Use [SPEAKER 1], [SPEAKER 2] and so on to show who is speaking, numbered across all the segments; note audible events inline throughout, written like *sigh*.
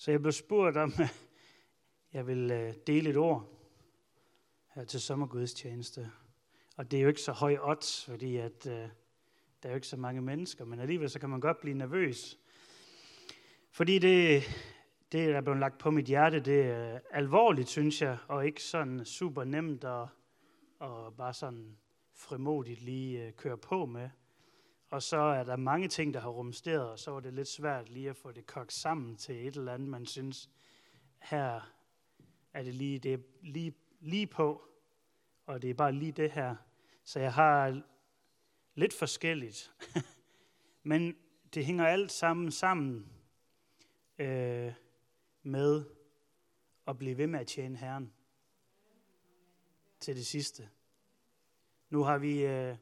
[SPEAKER 1] Så jeg blev spurgt om, *laughs* jeg vil øh, dele et ord her til sommergudstjeneste. Og det er jo ikke så høj odds, fordi at, øh, der er jo ikke så mange mennesker, men alligevel så kan man godt blive nervøs. Fordi det, det der er blevet lagt på mit hjerte, det er alvorligt, synes jeg, og ikke sådan super nemt at, og bare sådan frimodigt lige øh, køre på med. Og så er der mange ting, der har rumsteret, og så var det lidt svært lige at få det kogt sammen til et eller andet, man synes, her er det lige, det er lige, lige på, og det er bare lige det her. Så jeg har lidt forskelligt, *laughs* men det hænger alt sammen sammen øh, med at blive ved med at tjene Herren til det sidste. Nu har vi... Øh,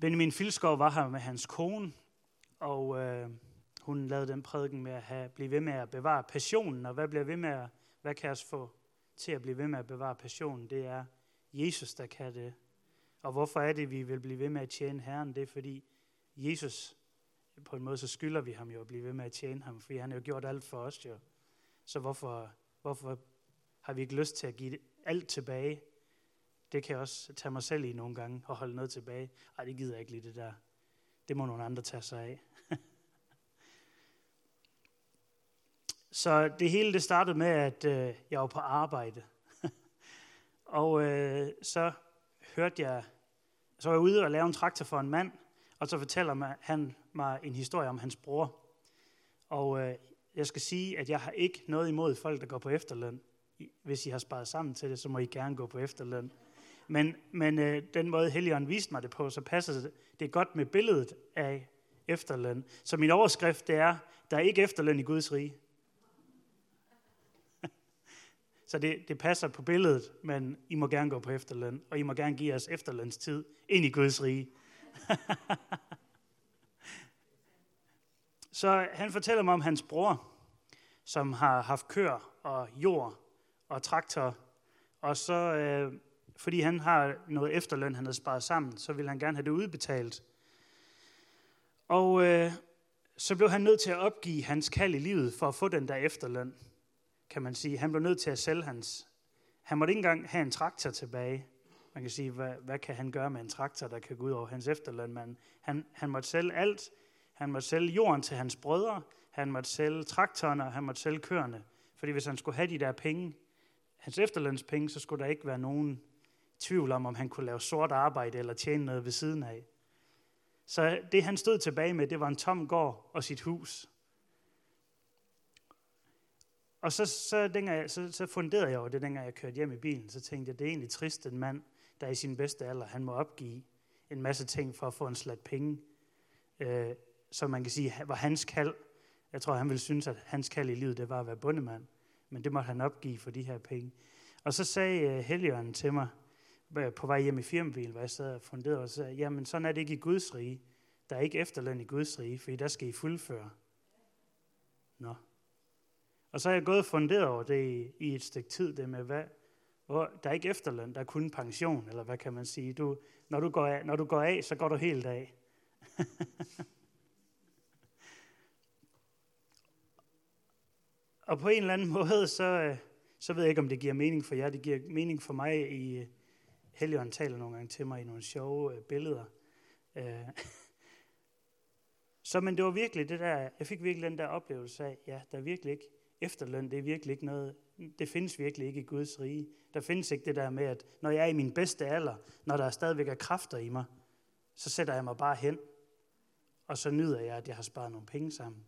[SPEAKER 1] Benjamin Filskov var her med hans kone, og øh, hun lavede den prædiken med at have, blive ved med at bevare passionen. Og hvad bliver ved med at, hvad kan os få til at blive ved med at bevare passionen? Det er Jesus, der kan det. Og hvorfor er det, vi vil blive ved med at tjene Herren? Det er fordi Jesus, på en måde så skylder vi ham jo at blive ved med at tjene ham, fordi han har jo gjort alt for os jo. Så hvorfor, hvorfor har vi ikke lyst til at give alt tilbage? Det kan jeg også tage mig selv i nogle gange og holde noget tilbage. Ej, det gider jeg ikke lige det der. Det må nogle andre tage sig af. *laughs* Så det hele det startede med, at øh, jeg var på arbejde. *laughs* og øh, så hørte jeg, så var jeg ude og lave en traktor for en mand, og så fortæller han mig en historie om hans bror. Og øh, jeg skal sige, at jeg har ikke noget imod folk, der går på efterløn. Hvis I har sparet sammen til det, så må I gerne gå på efterløn. Men, men øh, den måde Helligånden viste mig det på, så passer det, det er godt med billedet af efterløn. Så min overskrift det er, der er ikke efterløn i Guds rige. *laughs* Så det, det passer på billedet, men I må gerne gå på efterløn, og I må gerne give os efterlønstid ind i Guds rige. *laughs* Så han fortæller mig om hans bror, som har haft kør og jord og traktor, og så, øh, fordi han har noget efterløn, han har sparet sammen, så vil han gerne have det udbetalt. Og øh, så blev han nødt til at opgive hans kald i livet for at få den der efterløn kan man sige. Han blev nødt til at sælge hans... Han måtte ikke engang have en traktor tilbage. Man kan sige, hvad, hvad kan han gøre med en traktor, der kan gå ud over hans efterløn? Men han, han måtte sælge alt. Han måtte sælge jorden til hans brødre. Han måtte sælge traktoren, og han måtte sælge køerne. Fordi hvis han skulle have de der penge, hans efterlønspenge, så skulle der ikke være nogen tvivl om, om han kunne lave sort arbejde eller tjene noget ved siden af. Så det han stod tilbage med, det var en tom gård og sit hus. Og så, så, dengang, så, så funderede jeg over det, dengang jeg kørte hjem i bilen. Så tænkte jeg, det er egentlig trist, en mand, der er i sin bedste alder, han må opgive en masse ting for at få en slat penge, øh, som man kan sige var hans kald. Jeg tror, han ville synes, at hans kald i livet, det var at være bundemand. Men det måtte han opgive for de her penge. Og så sagde uh, Helligånden til mig, Øh, på vej hjem i firmabil, hvor jeg sad og funderede, og sagde, jamen sådan er det ikke i Guds rige. Der er ikke efterløn i Guds rige, for der skal I fuldføre. Nå. Og så er jeg gået og funderet over det i, i et stykke tid, det med, hvad, hvor der er ikke efterløn, der er kun pension, eller hvad kan man sige. Du, når, du går af, når du går af, så går du helt af. *laughs* og på en eller anden måde, så, øh, så ved jeg ikke, om det giver mening for jer. Det giver mening for mig i Helligånden taler nogle gange til mig i nogle sjove øh, billeder. Øh, *laughs* så men det var virkelig det der, jeg fik virkelig den der oplevelse af, ja, der er virkelig ikke efterløn, det er virkelig ikke noget, det findes virkelig ikke i Guds rige. Der findes ikke det der med, at når jeg er i min bedste alder, når der stadigvæk er kræfter i mig, så sætter jeg mig bare hen, og så nyder jeg, at jeg har sparet nogle penge sammen.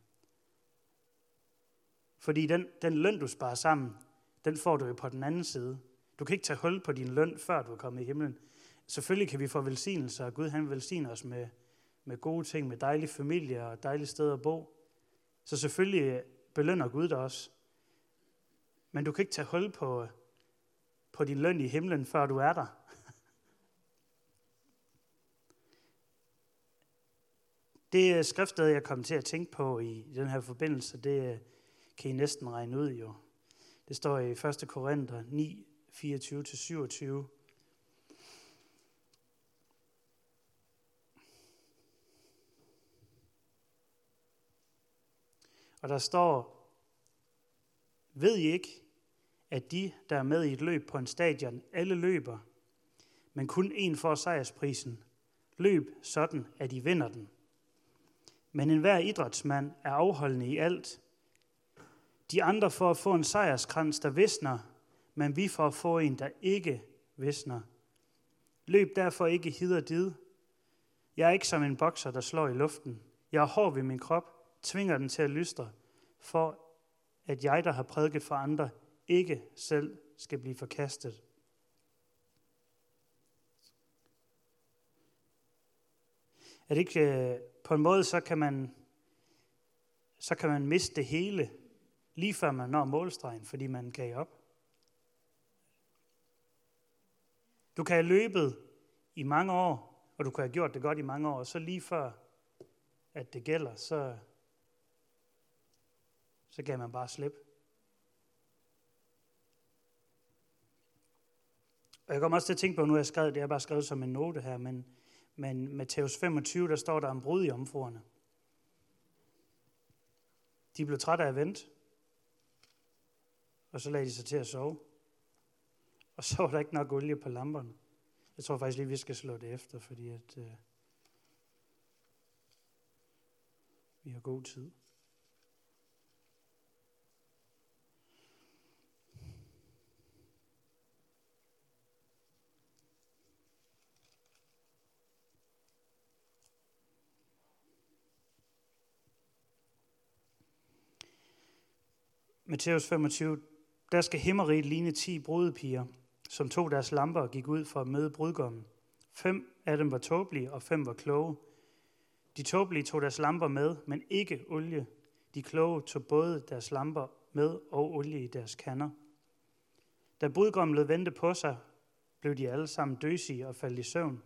[SPEAKER 1] Fordi den, den løn, du sparer sammen, den får du jo på den anden side. Du kan ikke tage hul på din løn, før du er kommet i himlen. Selvfølgelig kan vi få velsignelser, og Gud han velsigner os med, med gode ting, med dejlige familier og dejlige steder at bo. Så selvfølgelig belønner Gud dig også. Men du kan ikke tage hul på, på din løn i himlen, før du er der. *laughs* Det øh, skriftsted, jeg kom til at tænke på i den her forbindelse, det øh, kan I næsten regne ud jo. Det står i 1. Korinther 9, 24-27. Og der står, Ved I ikke, at de, der er med i et løb på en stadion, alle løber, men kun en får sejrsprisen. Løb sådan, at I vinder den. Men enhver idrætsmand er afholdende i alt. De andre får at få en sejrskrans, der visner, men vi får at få en, der ikke visner. Løb derfor ikke hid og did. Jeg er ikke som en bokser, der slår i luften. Jeg er hård ved min krop, tvinger den til at lystre, for at jeg, der har prædiket for andre, ikke selv skal blive forkastet. Er det ikke, øh, på en måde, så kan man, så kan man miste det hele, lige før man når målstregen, fordi man gav op. Du kan have løbet i mange år, og du kan have gjort det godt i mange år, og så lige før, at det gælder, så, så kan man bare slippe. Og jeg kommer også til at tænke på, nu har jeg skrevet, det er bare skrevet som en note her, men, men Matthæus 25, der står der om brud i omfruerne. De blev trætte af at vente, og så lagde de sig til at sove. Og så var der ikke nok olie på lamperne. Jeg tror faktisk lige, vi skal slå det efter, fordi at, øh, vi har god tid. Matthæus 25, der skal himmeriget ligne ti brudepiger, som tog deres lamper og gik ud for at møde brudgommen. Fem af dem var tåbelige, og fem var kloge. De tåbelige tog deres lamper med, men ikke olie. De kloge tog både deres lamper med og olie i deres kander. Da brudgommen lød vente på sig, blev de alle sammen døsige og faldt i søvn.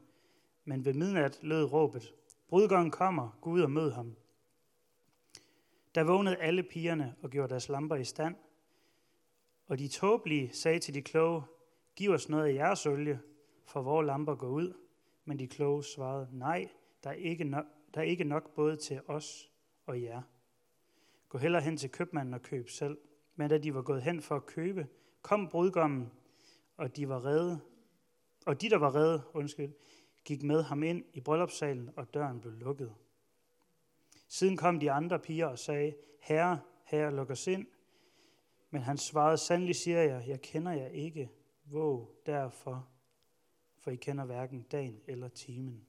[SPEAKER 1] Men ved midnat lød råbet, Brudgommen kommer, gå ud og mød ham. Der vågnede alle pigerne og gjorde deres lamper i stand. Og de tåbelige sagde til de kloge, giv os noget af jeres olie, for vores lamper går ud. Men de kloge svarede, nej, der er ikke nok, der er ikke nok både til os og jer. Gå heller hen til købmanden og køb selv. Men da de var gået hen for at købe, kom brudgommen, og de var redde, og de, der var redde, undskyld, gik med ham ind i bryllupssalen, og døren blev lukket. Siden kom de andre piger og sagde, Herre, herre, luk os ind. Men han svarede, sandelig siger jeg, jeg kender jer ikke. Våg derfor, for I kender hverken dagen eller timen.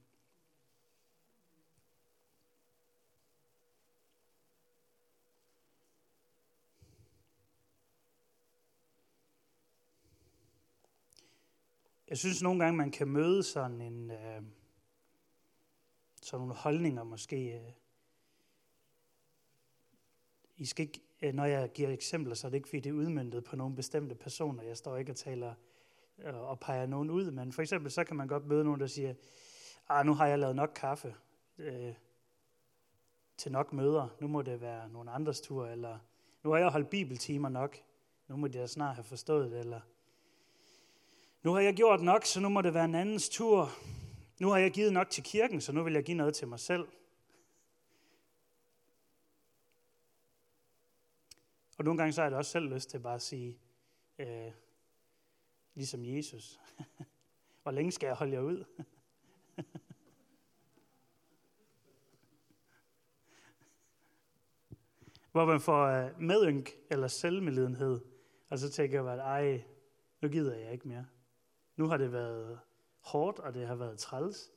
[SPEAKER 1] Jeg synes nogle gange, man kan møde sådan en, øh, sådan nogle holdninger måske, øh, i skal ikke, Øh, når jeg giver eksempler, så er det ikke, fordi det er udmyndtet på nogle bestemte personer. Jeg står ikke og taler øh, og peger nogen ud, men for eksempel så kan man godt møde nogen, der siger, ah, nu har jeg lavet nok kaffe øh, til nok møder, nu må det være nogen andres tur, eller nu har jeg holdt bibeltimer nok, nu må de snart have forstået det, eller nu har jeg gjort nok, så nu må det være en andens tur. Nu har jeg givet nok til kirken, så nu vil jeg give noget til mig selv. Og nogle gange så har jeg også selv lyst til bare at sige, øh, ligesom Jesus, *laughs* hvor længe skal jeg holde jer ud? *laughs* Hvor man får øh, medynk eller selvmedlidenhed, og så tænker man, at ej, nu gider jeg ikke mere. Nu har det været hårdt, og det har været træls,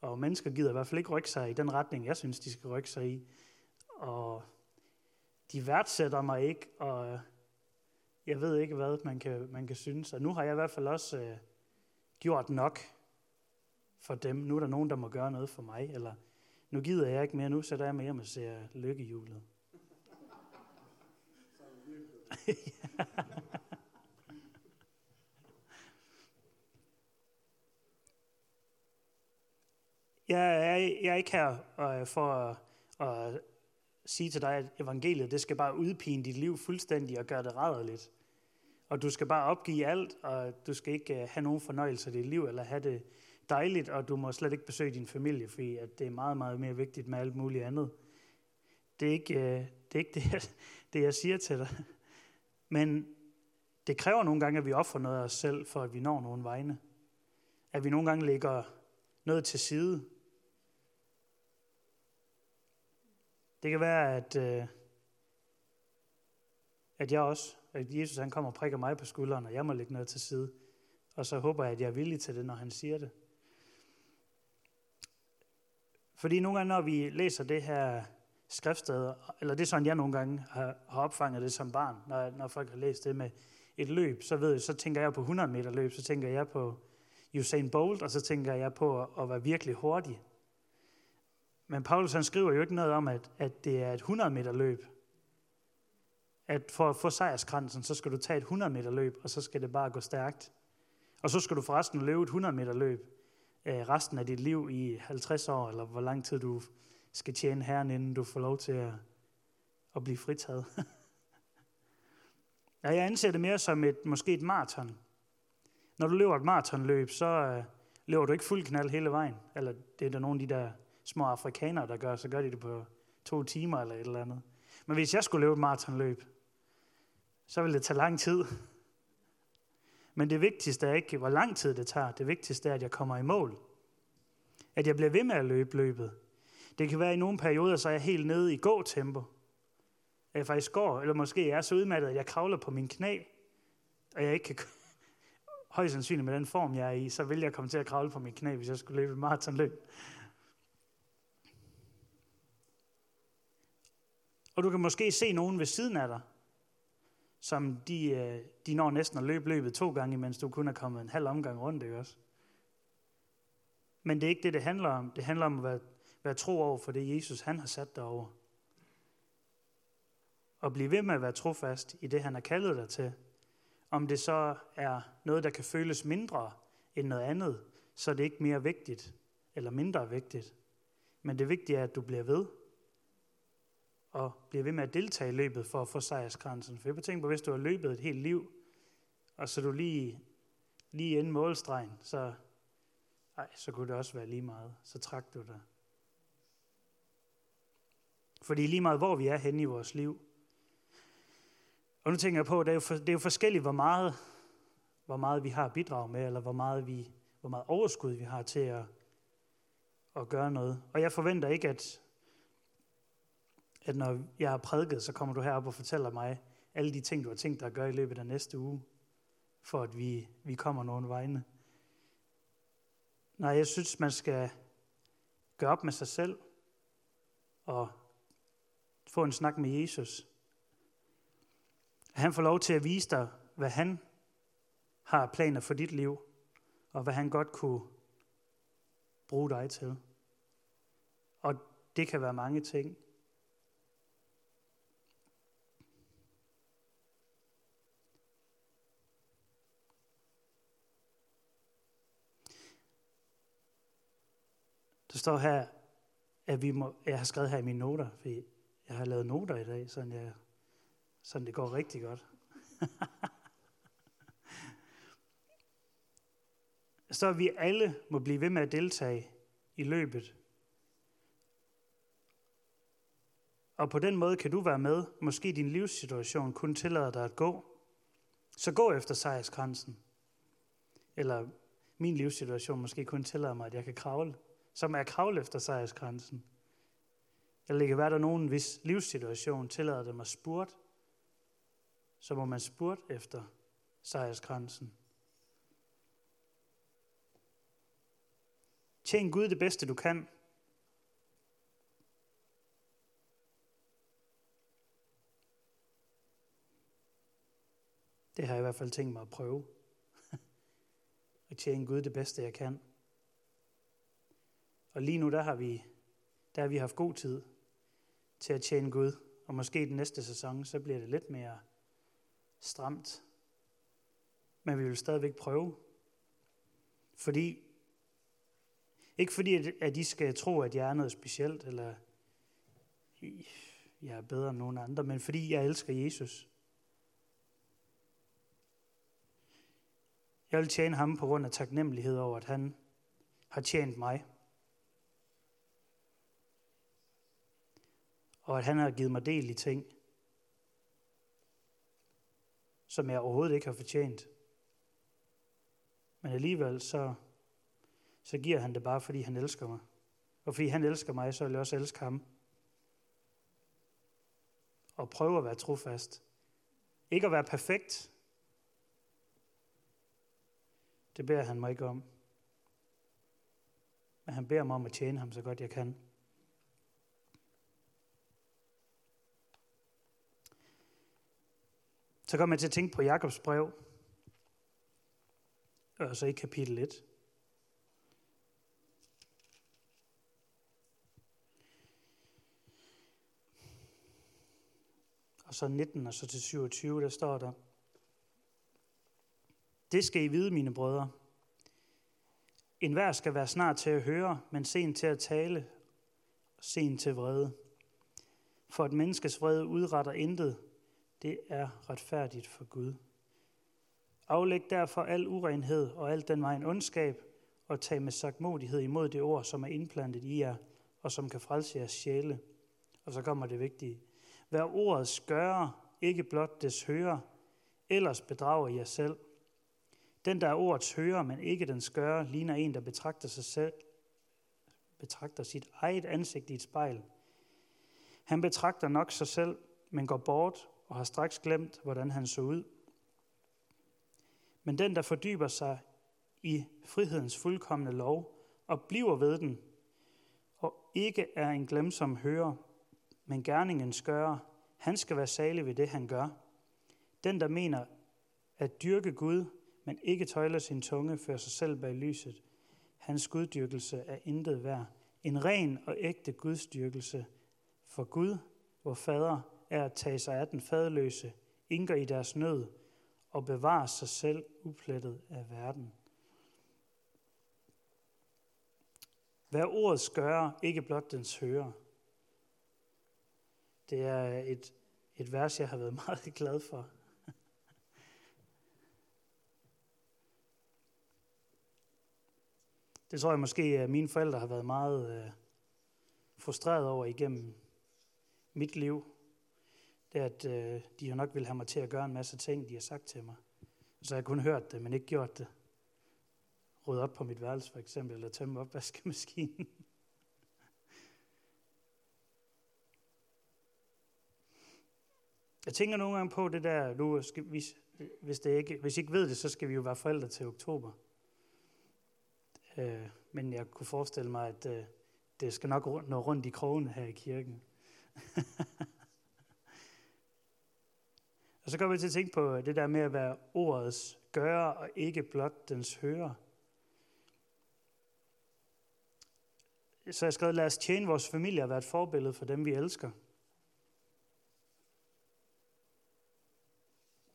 [SPEAKER 1] og mennesker gider i hvert fald ikke rykke sig i den retning, jeg synes, de skal rykke sig i. Og de værdsætter mig ikke, og øh, jeg ved ikke, hvad man kan, man kan synes. Og nu har jeg i hvert fald også øh, gjort nok for dem. Nu er der nogen, der må gøre noget for mig, eller nu gider jeg ikke mere, nu sætter jeg mig hjem og ser lykkehjulet. *laughs* jeg, er, jeg er ikke her øh, for at, at sige til dig, at evangeliet, det skal bare udpine dit liv fuldstændig og gøre det rædderligt. Og du skal bare opgive alt, og du skal ikke øh, have nogen fornøjelse i dit liv, eller have det dejligt, og du må slet ikke besøge din familie, fordi at det er meget, meget mere vigtigt med alt muligt andet. Det er ikke øh, det, er ikke det, jeg, det, jeg siger til dig. Men det kræver nogle gange, at vi offer noget af os selv, for at vi når nogle vegne. At vi nogle gange lægger noget til side. Det kan være, at, øh, at jeg også, at Jesus han kommer og prikker mig på skulderen, og jeg må lægge noget til side. Og så håber jeg, at jeg er villig til det, når han siger det. Fordi nogle gange, når vi læser det her skriftsted, eller det er sådan, jeg nogle gange har, har opfanget det som barn, når, når folk har læst det med et løb, så, ved jeg, så tænker jeg på 100 meter løb, så tænker jeg på Usain Bolt, og så tænker jeg på at, at være virkelig hurtig. Men Paulus han skriver jo ikke noget om, at, at det er et 100 meter løb. At for at få sejrskransen, så skal du tage et 100 meter løb, og så skal det bare gå stærkt. Og så skal du forresten løbe et 100 meter løb øh, resten af dit liv i 50 år, eller hvor lang tid du skal tjene herren, inden du får lov til at, at blive fritaget. *laughs* ja, jeg anser det mere som et, måske et maraton. Når du løber et maratonløb, så øh, løber du ikke fuld knald hele vejen. Eller det er der nogle af de der små afrikanere, der gør, så gør de det på to timer eller et eller andet. Men hvis jeg skulle løbe et maratonløb, så ville det tage lang tid. Men det vigtigste er ikke, hvor lang tid det tager. Det vigtigste er, at jeg kommer i mål. At jeg bliver ved med at løbe løbet. Det kan være, at i nogle perioder, så er jeg helt nede i gåtempo. At jeg faktisk går, eller måske jeg er så udmattet, at jeg kravler på min knæ, og jeg ikke kan, højst sandsynligt med den form, jeg er i, så vil jeg komme til at kravle på min knæ, hvis jeg skulle løbe et maratonløb. Og du kan måske se nogen ved siden af dig, som de, øh, de når næsten at løbe løbet to gange, mens du kun er kommet en halv omgang rundt, ikke også? Men det er ikke det, det handler om. Det handler om at være, være tro over for det, Jesus han har sat derover. Og blive ved med at være trofast i det, han har kaldet dig til. Om det så er noget, der kan føles mindre end noget andet, så er det ikke mere vigtigt eller mindre vigtigt. Men det vigtige er, at du bliver ved og bliver ved med at deltage i løbet for at få sejrskransen. For jeg tænke på, hvis du har løbet et helt liv, og så du lige, lige inden målstregen, så, ej, så kunne det også være lige meget. Så trak du dig. Fordi lige meget, hvor vi er henne i vores liv. Og nu tænker jeg på, det er jo, for, det er jo forskelligt, hvor meget, hvor meget vi har bidrag med, eller hvor meget, vi, hvor meget overskud vi har til at, at gøre noget. Og jeg forventer ikke, at, at når jeg har prædiket, så kommer du herop og fortæller mig alle de ting, du har tænkt dig at gøre i løbet af næste uge, for at vi, vi kommer nogen vegne. Nej, jeg synes, man skal gøre op med sig selv og få en snak med Jesus. Han får lov til at vise dig, hvad han har planer for dit liv, og hvad han godt kunne bruge dig til. Og det kan være mange ting. Står her, at vi må, jeg har skrevet her i mine noter, for jeg har lavet noter i dag, så jeg, sådan det går rigtig godt. *laughs* så vi alle må blive ved med at deltage i løbet. Og på den måde kan du være med. Måske din livssituation kun tillader dig at gå. Så gå efter sejrsgrænsen. Eller min livssituation måske kun tillader mig, at jeg kan kravle som er kravl efter sejrsgrænsen. Eller det kan være, der er nogen, hvis livssituation tillader dem at spurt, så må man spurt efter sejrsgrænsen. Tjen Gud det bedste, du kan. Det har jeg i hvert fald tænkt mig at prøve. *laughs* at tjene Gud det bedste, jeg kan. Og lige nu, der har vi, der har vi haft god tid til at tjene Gud. Og måske den næste sæson, så bliver det lidt mere stramt. Men vi vil stadigvæk prøve. Fordi, ikke fordi, at I skal tro, at jeg er noget specielt, eller jeg er bedre end nogen andre, men fordi jeg elsker Jesus. Jeg vil tjene ham på grund af taknemmelighed over, at han har tjent mig. Og at han har givet mig del i ting. som jeg overhovedet ikke har fortjent. Men alligevel så, så giver han det bare, fordi han elsker mig. Og fordi han elsker mig, så vil jeg også elske ham. Og prøve at være trofast. Ikke at være perfekt. Det beder han mig ikke om. Men han beder mig om at tjene ham så godt jeg kan. Så kommer jeg til at tænke på Jakobs brev, og så i kapitel 1. Og så 19 og så til 27, der står der, Det skal I vide, mine brødre. En hver skal være snart til at høre, men sen til at tale, og sen til vrede. For et menneskes vrede udretter intet, det er retfærdigt for Gud. Aflæg derfor al urenhed og al den vejen ondskab, og tag med sagtmodighed imod det ord, som er indplantet i jer, og som kan frelse jeres sjæle. Og så kommer det vigtige. Vær ordets gører, ikke blot des hører, ellers bedrager jer selv. Den, der er ordets hører, men ikke den skører, ligner en, der betragter sig selv, betragter sit eget ansigt i et spejl. Han betragter nok sig selv, men går bort og har straks glemt, hvordan han så ud. Men den, der fordyber sig i frihedens fuldkommende lov og bliver ved den, og ikke er en glemsom hører, men gerningen skører, han skal være salig ved det, han gør. Den, der mener at dyrke Gud, men ikke tøjler sin tunge, fører sig selv bag lyset. Hans guddyrkelse er intet værd. En ren og ægte gudsdyrkelse for Gud, hvor fader er at tage sig af den fadeløse, inker i deres nød og bevare sig selv uplettet af verden. Hvad ordet skører, ikke blot dens hører. Det er et, et vers, jeg har været *laughs* meget glad for. Det tror jeg måske, at mine forældre har været meget øh, frustreret over igennem mit liv det er, at øh, de jo nok vil have mig til at gøre en masse ting, de har sagt til mig. Så jeg kun hørt det, men ikke gjort det. Rydde op på mit værelse for eksempel, eller tømme opvaskemaskinen. Jeg tænker nogle gange på det der, nu skal hvis, hvis, det ikke, hvis I ikke ved det, så skal vi jo være forældre til oktober. Øh, men jeg kunne forestille mig, at øh, det skal nok nå rundt i krogen her i kirken. *laughs* Og så kommer vi til at tænke på øh, det der med at være ordets gøre og ikke blot dens høre. Så jeg skrev, lad os tjene vores familie og være et forbillede for dem, vi elsker.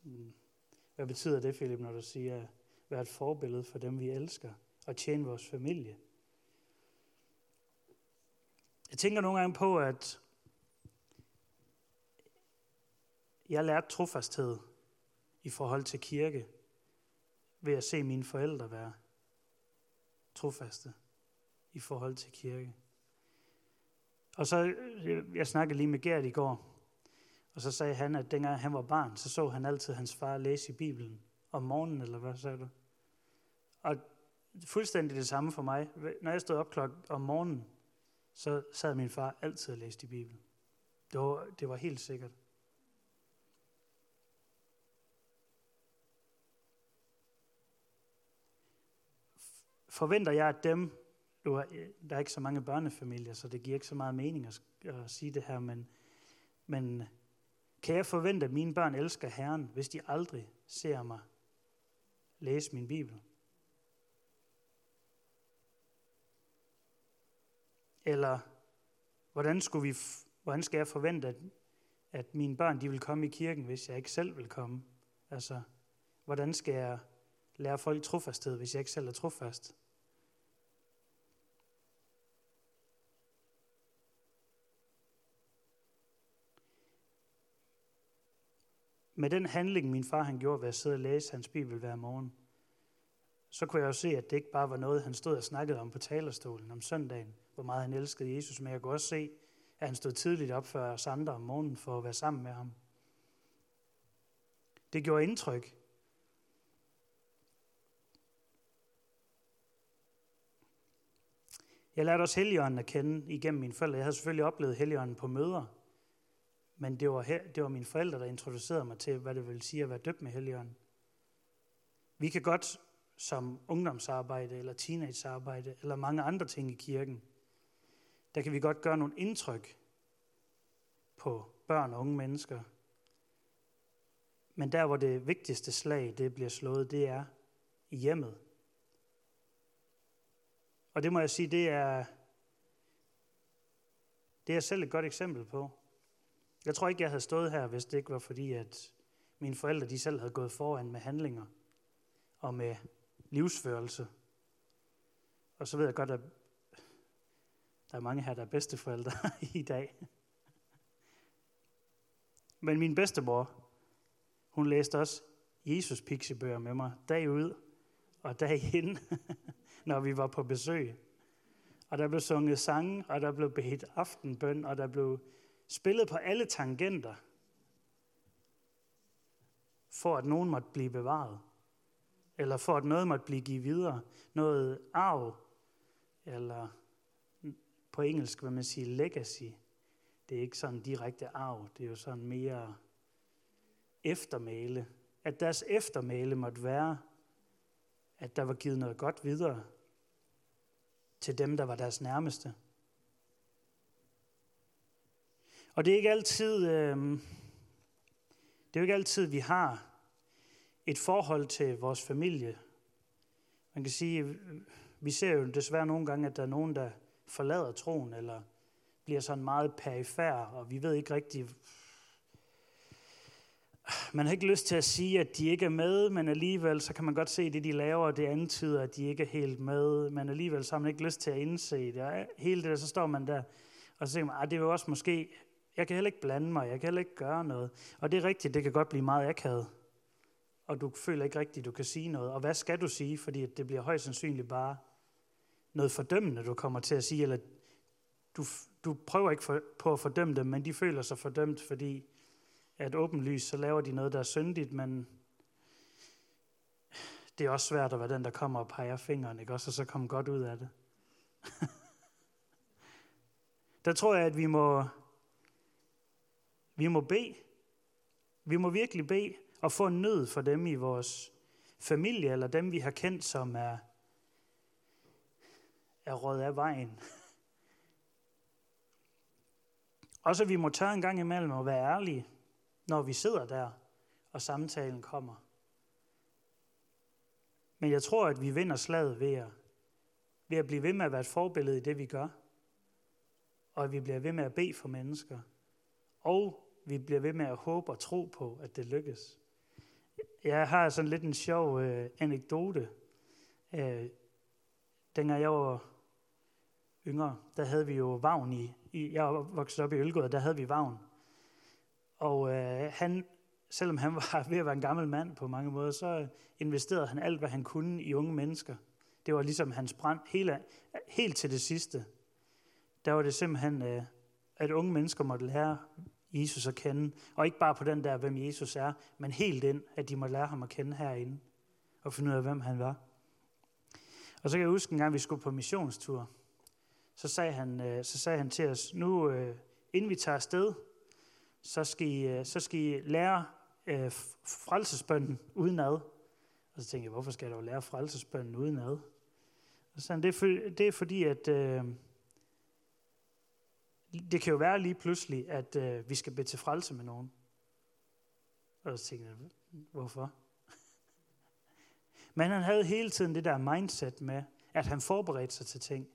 [SPEAKER 1] Hmm. Hvad betyder det, Philip, når du siger, være et forbillede for dem, vi elsker, og tjene vores familie? Jeg tænker nogle gange på, at Jeg lærte trofasthed i forhold til kirke ved at se mine forældre være trofaste i forhold til kirke. Og så, øh, jeg snakkede lige med Gert i går, og så sagde han, at dengang han var barn, så så han altid hans far læse i Bibelen om morgenen, eller hvad sagde du? Og fuldstændig det samme for mig. Når jeg stod op klokken om morgenen, så sad min far altid og læste i Bibelen. Det var, det var helt sikkert. Forventer jeg, at dem, du er, der er ikke så mange børnefamilier, så det giver ikke så meget mening at, at sige det her, men, men kan jeg forvente, at mine børn elsker Herren, hvis de aldrig ser mig læse min Bibel? Eller hvordan, skulle vi, hvordan skal jeg forvente, at, at mine børn de vil komme i kirken, hvis jeg ikke selv vil komme? Altså, hvordan skal jeg lære folk trofasthed, hvis jeg ikke selv er trofast? Med den handling, min far han gjorde ved at sidde og læse hans bibel hver morgen, så kunne jeg jo se, at det ikke bare var noget, han stod og snakkede om på talerstolen om søndagen, hvor meget han elskede Jesus, men jeg kunne også se, at han stod tidligt op før os andre om morgenen for at være sammen med ham. Det gjorde indtryk. Jeg lærte også Helligånden at kende igennem mine forældre. Jeg havde selvfølgelig oplevet Helligånden på møder, men det var, her, det var mine forældre, der introducerede mig til, hvad det vil sige at være døbt med Helligånden. Vi kan godt som ungdomsarbejde eller teenagearbejde eller mange andre ting i kirken, der kan vi godt gøre nogle indtryk på børn og unge mennesker. Men der, hvor det vigtigste slag det bliver slået, det er i hjemmet. Og det må jeg sige, det er, det er selv et godt eksempel på. Jeg tror ikke, jeg havde stået her, hvis det ikke var fordi, at mine forældre de selv havde gået foran med handlinger og med livsførelse. Og så ved jeg godt, at der er mange her, der er bedsteforældre *laughs* i dag. Men min bedstemor, hun læste også Jesus pixiebøger med mig dag ud og dag ind, *laughs* når vi var på besøg. Og der blev sunget sange, og der blev bedt aftenbøn, og der blev spillet på alle tangenter, for at nogen måtte blive bevaret. Eller for at noget måtte blive givet videre. Noget arv, eller på engelsk vil man sige legacy. Det er ikke sådan direkte arv, det er jo sådan mere eftermæle. At deres eftermæle måtte være, at der var givet noget godt videre til dem, der var deres nærmeste. Og det er ikke altid, øh, det er jo ikke altid, vi har et forhold til vores familie. Man kan sige, vi ser jo desværre nogle gange, at der er nogen, der forlader troen, eller bliver sådan meget perifær, og vi ved ikke rigtig, man har ikke lyst til at sige, at de ikke er med, men alligevel så kan man godt se, det, de laver, det antyder, at de ikke er helt med, men alligevel så har man ikke lyst til at indse det. Hele det der, så står man der, og så tænker man, at det er jo også måske, jeg kan heller ikke blande mig, jeg kan heller ikke gøre noget. Og det er rigtigt, det kan godt blive meget akavet. Og du føler ikke rigtigt, du kan sige noget. Og hvad skal du sige? Fordi det bliver højst sandsynligt bare noget fordømmende, du kommer til at sige, eller du, du prøver ikke for, på at fordømme dem, men de føler sig fordømt, fordi at åbenlyst så laver de noget, der er syndigt, men det er også svært at være den, der kommer og peger fingeren, ikke? Også, og så komme godt ud af det. *laughs* der tror jeg, at vi må, vi må bede. Vi må virkelig bede og få en nød for dem i vores familie, eller dem, vi har kendt, som er, er råd af vejen. Også vi må tørre en gang imellem og være ærlige, når vi sidder der, og samtalen kommer. Men jeg tror, at vi vinder slaget ved at, ved at blive ved med at være et forbillede i det, vi gør. Og at vi bliver ved med at bede for mennesker. Og vi bliver ved med at håbe og tro på, at det lykkes. Jeg har sådan lidt en sjov øh, anekdote. Øh, dengang jeg var yngre, der havde vi jo vagn i, i jeg voksede op i Ølgård, der havde vi vagn. Og øh, han, selvom han *laughs* var ved at være en gammel mand på mange måder, så investerede han alt, hvad han kunne i unge mennesker. Det var ligesom hans brand, hele, helt til det sidste. Der var det simpelthen, øh, at unge mennesker måtte lære Jesus at kende. Og ikke bare på den der, hvem Jesus er, men helt ind, at de må lære ham at kende herinde. Og finde ud af, hvem han var. Og så kan jeg huske en gang, vi skulle på missionstur. Så sagde han, øh, så sagde han til os, nu øh, inden vi tager afsted, så skal I, øh, så skal I lære øh, frelsesbønden udenad. Og så tænkte jeg, hvorfor skal jeg dog lære frelsesbønden udenad? Og så det, er for, det er fordi, at øh, det kan jo være lige pludselig, at øh, vi skal bede til frelse med nogen. Og så tænkte jeg, hvorfor? *laughs* Men han havde hele tiden det der mindset med, at han forberedte sig til ting.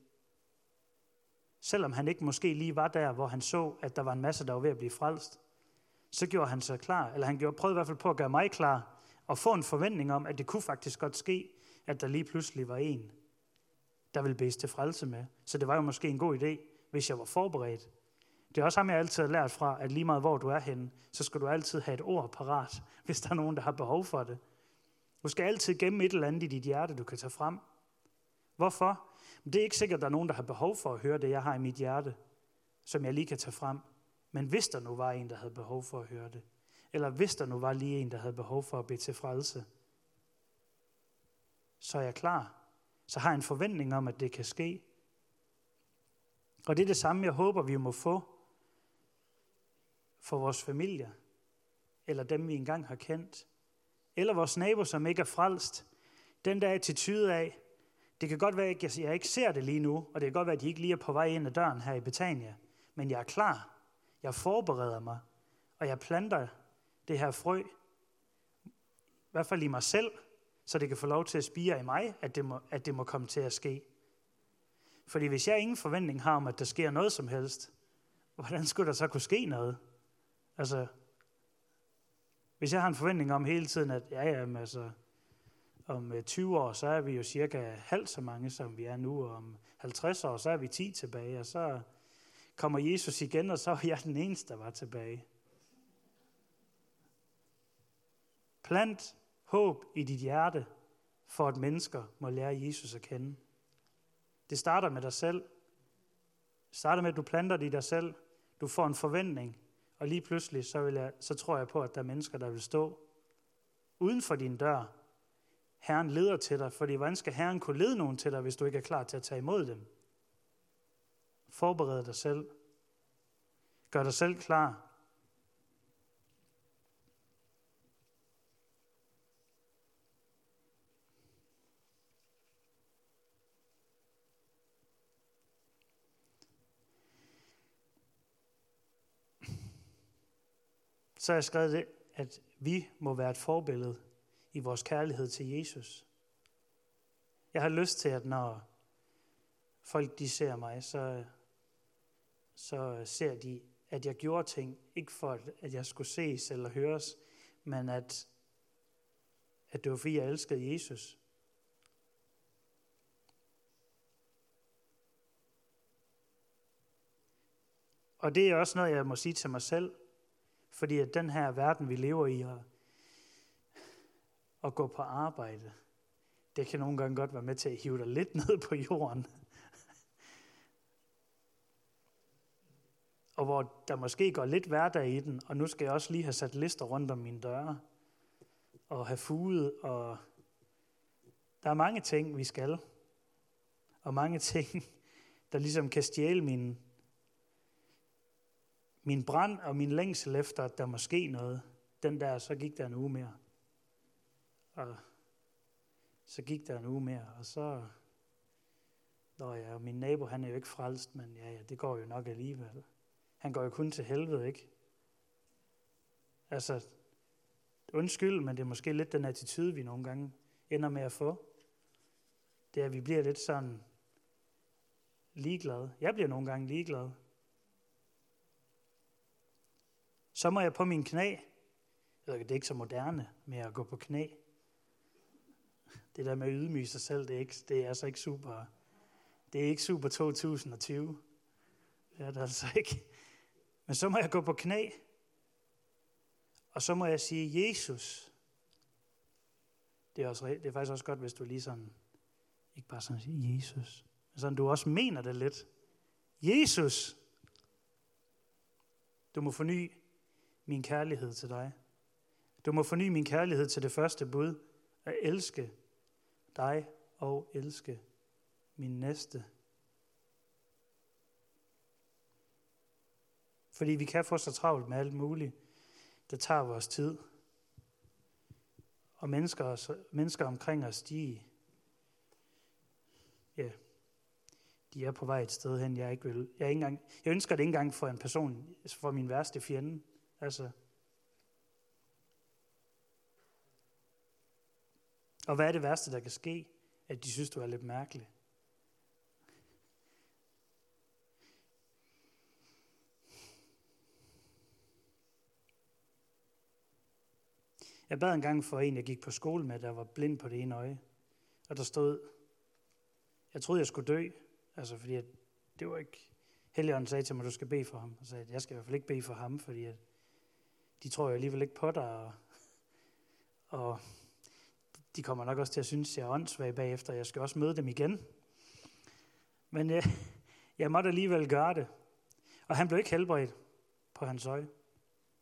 [SPEAKER 1] Selvom han ikke måske lige var der, hvor han så, at der var en masse, der var ved at blive frelst, så gjorde han sig klar, eller han gjorde, prøvede i hvert fald på at gøre mig klar, og få en forventning om, at det kunne faktisk godt ske, at der lige pludselig var en, der ville bede til frelse med. Så det var jo måske en god idé, hvis jeg var forberedt. Det er også ham, jeg altid har lært fra, at lige meget hvor du er henne, så skal du altid have et ord parat, *laughs* hvis der er nogen, der har behov for det. Du skal altid gemme et eller andet i dit hjerte, du kan tage frem. Hvorfor? Det er ikke sikkert, at der er nogen, der har behov for at høre det, jeg har i mit hjerte, som jeg lige kan tage frem. Men hvis der nu var en, der havde behov for at høre det, eller hvis der nu var lige en, der havde behov for at bede til frelse, så er jeg klar. Så har jeg en forventning om, at det kan ske. Og det er det samme, jeg håber, vi må få for vores familie, eller dem, vi engang har kendt, eller vores nabo, som ikke er frelst. Den der attitude af, det kan godt være, at jeg ikke ser det lige nu, og det kan godt være, at de ikke lige er på vej ind ad døren her i Betania, men jeg er klar. Jeg forbereder mig, og jeg planter det her frø, i hvert fald i mig selv, så det kan få lov til at spire i mig, at det må, at det må komme til at ske. Fordi hvis jeg ingen forventning har om, at der sker noget som helst, hvordan skulle der så kunne ske noget? Altså, hvis jeg har en forventning om hele tiden, at ja, ja, altså, om øh, 20 år, så er vi jo cirka halvt så mange, som vi er nu, og om 50 år, så er vi 10 tilbage, og så kommer Jesus igen, og så er jeg den eneste, der var tilbage. Plant håb i dit hjerte, for at mennesker må lære Jesus at kende. Det starter med dig selv. Det starter med, at du planter det i dig selv. Du får en forventning, og lige pludselig, så, vil jeg, så tror jeg på, at der er mennesker, der vil stå uden for din dør. Herren leder til dig, fordi hvordan skal Herren kunne lede nogen til dig, hvis du ikke er klar til at tage imod dem? Forbered dig selv. Gør dig selv klar. Så har jeg skrevet det, at vi må være et forbillede i vores kærlighed til Jesus. Jeg har lyst til, at når folk de ser mig, så, så ser de, at jeg gjorde ting, ikke for at jeg skulle ses eller høres, men at, at det var fordi, jeg elskede Jesus. Og det er også noget, jeg må sige til mig selv, fordi at den her verden, vi lever i, og, og gå på arbejde, det kan nogle gange godt være med til at hive dig lidt *laughs* ned på jorden. og hvor der måske går lidt hverdag i den, og nu skal jeg også lige have sat lister rundt om mine døre, og have fuget, og der er mange ting, vi skal, og mange *laughs* ting, der ligesom kan stjæle min, min brand og min længsel efter, at der måske noget, den der, så gik der en uge mere. Og så gik der en uge mere, og så, Nå ja, min nabo, han er jo ikke frelst, men ja, ja, det går jo nok alligevel. Han går jo kun til helvede, ikke? Altså, undskyld, men det er måske lidt den attitude, vi nogle gange ender med at få. Det er, at vi bliver lidt sådan ligeglade. Jeg bliver nogle gange ligeglad. Så må jeg på min knæ. Det er ikke så moderne med at gå på knæ. Det der med at ydmyge sig selv, det er, ikke, det er altså ikke super. Det er ikke super 2020. Det er det altså ikke. Men så må jeg gå på knæ. Og så må jeg sige, Jesus. Det er, også, det er faktisk også godt, hvis du lige sådan, ikke bare sådan siger, Jesus. Men sådan, du også mener det lidt. Jesus. Du må forny min kærlighed til dig. Du må forny min kærlighed til det første bud, at elske dig og elske min næste. Fordi vi kan få så travlt med alt muligt, der tager vores tid. Og mennesker, mennesker omkring os, de, ja, de er på vej et sted hen, jeg ikke vil. Jeg, ikke engang, jeg ønsker det ikke engang for en person, for min værste fjende. Altså. Og hvad er det værste, der kan ske? At de synes, du er lidt mærkelig. Jeg bad en gang for en, jeg gik på skole med, der var blind på det ene øje. Og der stod, jeg troede, jeg skulle dø, altså fordi det var ikke... Helligånden sagde til mig, du skal bede for ham. Og sagde, at jeg skal i hvert fald ikke bede for ham, fordi at de tror jo alligevel ikke på dig, og, og de kommer nok også til at synes, at jeg er åndssvag bagefter, jeg skal også møde dem igen. Men jeg, jeg måtte alligevel gøre det. Og han blev ikke helbredt på hans øje.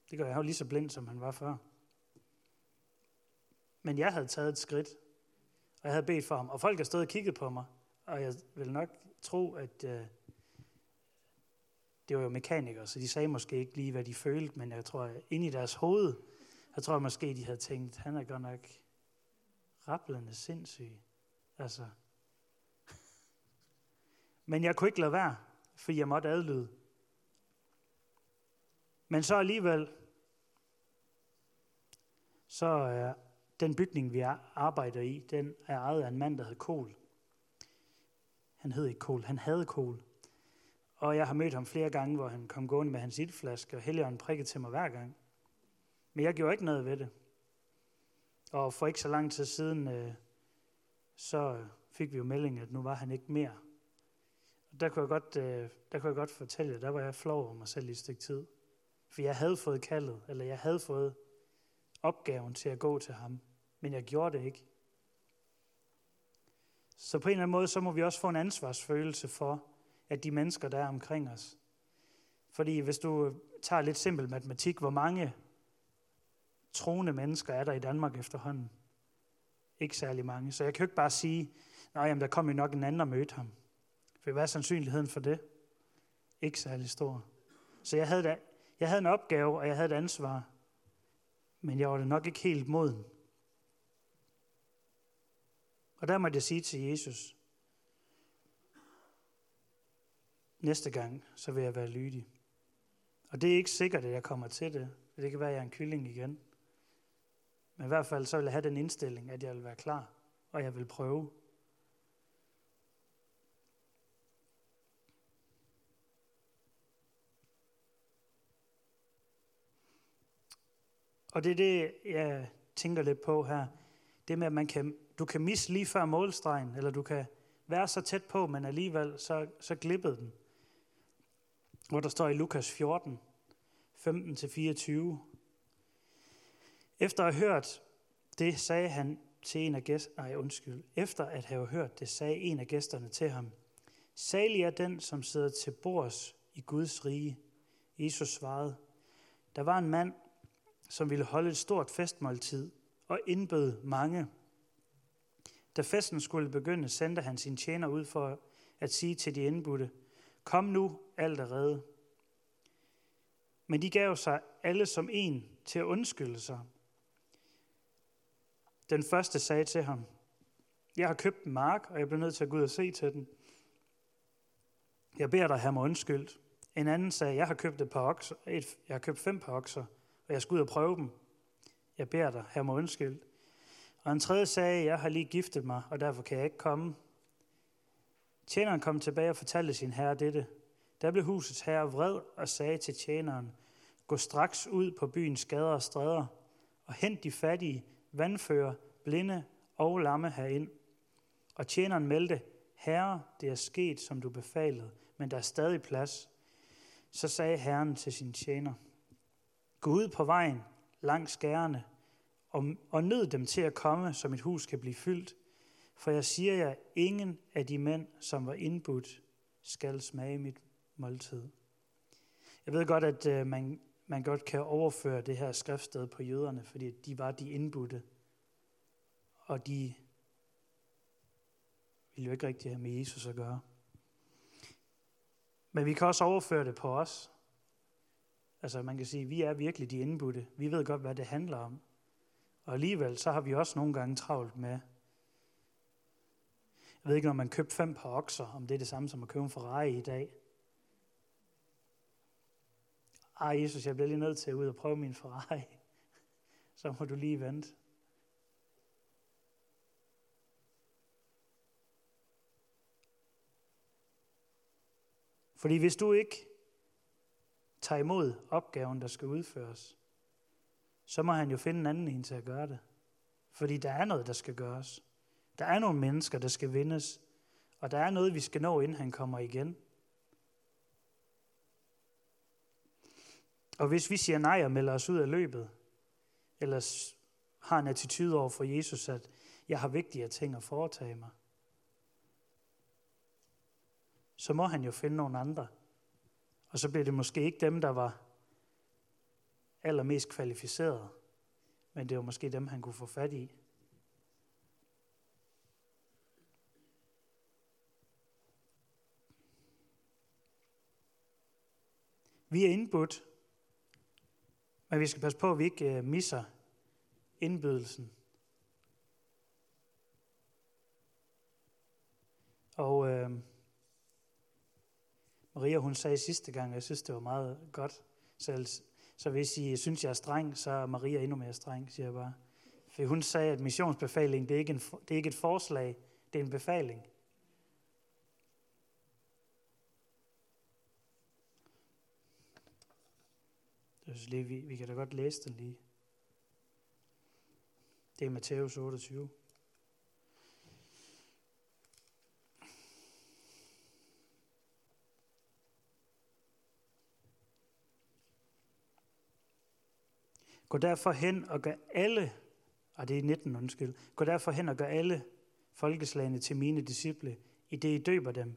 [SPEAKER 1] Det gør jeg jo lige så blind, som han var før. Men jeg havde taget et skridt, og jeg havde bedt for ham. Og folk har stået og kigget på mig, og jeg vil nok tro, at øh, det var jo mekanikere, så de sagde måske ikke lige, hvad de følte, men jeg tror, at inde i deres hoved, jeg tror måske, de havde tænkt, han er godt nok rablende sindssyg. Altså. Men jeg kunne ikke lade være, for jeg måtte adlyde. Men så alligevel, så er den bygning, vi arbejder i, den er ejet af en mand, der hed Kohl. Han hed ikke Kohl, han havde Kohl. Og jeg har mødt ham flere gange, hvor han kom gående med hans ildflaske, og Helligånden prikkede til mig hver gang. Men jeg gjorde ikke noget ved det. Og for ikke så lang tid siden, øh, så fik vi jo melding, at nu var han ikke mere. Og der kunne jeg godt, øh, der kunne jeg godt fortælle, der var jeg flov over mig selv i et stykke tid. For jeg havde fået kaldet, eller jeg havde fået opgaven til at gå til ham, men jeg gjorde det ikke. Så på en eller anden måde, så må vi også få en ansvarsfølelse for, at de mennesker, der er omkring os. Fordi hvis du tager lidt simpel matematik, hvor mange troende mennesker er der i Danmark efterhånden? Ikke særlig mange. Så jeg kan jo ikke bare sige, nej, jamen, der kommer jo nok en anden og mødte ham. For hvad er sandsynligheden for det? Ikke særlig stor. Så jeg havde, da, jeg havde en opgave, og jeg havde et ansvar. Men jeg var det nok ikke helt moden. Og der måtte jeg sige til Jesus, næste gang, så vil jeg være lydig. Og det er ikke sikkert, at jeg kommer til det. Det kan være, at jeg er en kylling igen. Men i hvert fald så vil jeg have den indstilling, at jeg vil være klar, og jeg vil prøve. Og det er det, jeg tænker lidt på her. Det med, at man kan, du kan misse lige før målstregen, eller du kan være så tæt på, men alligevel så, så glippede den. Hvor der står i Lukas 14, 15-24. Efter at have hørt det, sagde han til en af gæsterne, nej undskyld, efter at have hørt det, sagde en af gæsterne til ham, Salig er den, som sidder til bords i Guds rige. Jesus svarede, der var en mand, som ville holde et stort festmåltid og indbød mange. Da festen skulle begynde, sendte han sin tjener ud for at sige til de indbudte, Kom nu, alt er reddet. Men de gav sig alle som en til at undskylde sig. Den første sagde til ham, jeg har købt en mark, og jeg bliver nødt til at gå ud og se til den. Jeg beder dig have mig undskyldt. En anden sagde, jeg har købt et par okser, et, jeg har købt fem par okser, og jeg skal ud og prøve dem. Jeg beder dig have mig undskyldt. Og en tredje sagde, jeg har lige giftet mig, og derfor kan jeg ikke komme. Tjeneren kom tilbage og fortalte sin herre dette. Der blev husets herre vred og sagde til tjeneren, gå straks ud på byens gader og stræder og hent de fattige, vandfører, blinde og lamme herind. Og tjeneren meldte, Herre, det er sket, som du befalede, men der er stadig plads. Så sagde Herren til sin tjener, Gå ud på vejen langs skærene, og, og nød dem til at komme, så mit hus kan blive fyldt. For jeg siger jer, ingen af de mænd, som var indbudt, skal smage mit måltid. Jeg ved godt, at øh, man, man godt kan overføre det her skriftsted på jøderne, fordi de var de indbudte. Og de ville jo ikke rigtig have med Jesus at gøre. Men vi kan også overføre det på os. Altså man kan sige, at vi er virkelig de indbudte. Vi ved godt, hvad det handler om. Og alligevel så har vi også nogle gange travlt med, jeg ved ikke, når man købte fem par okser, om det er det samme som at købe en Ferrari i dag. Ej, Jesus, jeg bliver lige nødt til at ud og prøve min Ferrari. *laughs* Så må du lige vente. Fordi hvis du ikke tager imod opgaven, der skal udføres, så må han jo finde en anden en til at gøre det. Fordi der er noget, der skal gøres. Der er nogle mennesker, der skal vindes. Og der er noget, vi skal nå, inden han kommer igen. Og hvis vi siger nej og melder os ud af løbet, eller har en attitude over for Jesus, at jeg har vigtigere ting at foretage mig, så må han jo finde nogle andre. Og så bliver det måske ikke dem, der var allermest kvalificerede, men det var måske dem, han kunne få fat i. Vi er indbudt, men vi skal passe på, at vi ikke øh, misser indbydelsen. Og øh, Maria, hun sagde sidste gang, jeg synes, det var meget godt. Så, så hvis I synes, jeg er streng, så er Maria endnu mere streng, siger jeg bare. For hun sagde, at missionsbefaling, det er ikke, en, det er ikke et forslag, det er en befaling. Jeg synes lige, vi, vi kan da godt læse den lige. Det er Matthæus 28. Gå derfor hen og gør alle, og det er 19, undskyld, gå derfor hen og gør alle folkeslagene til mine disciple, i det I døber dem,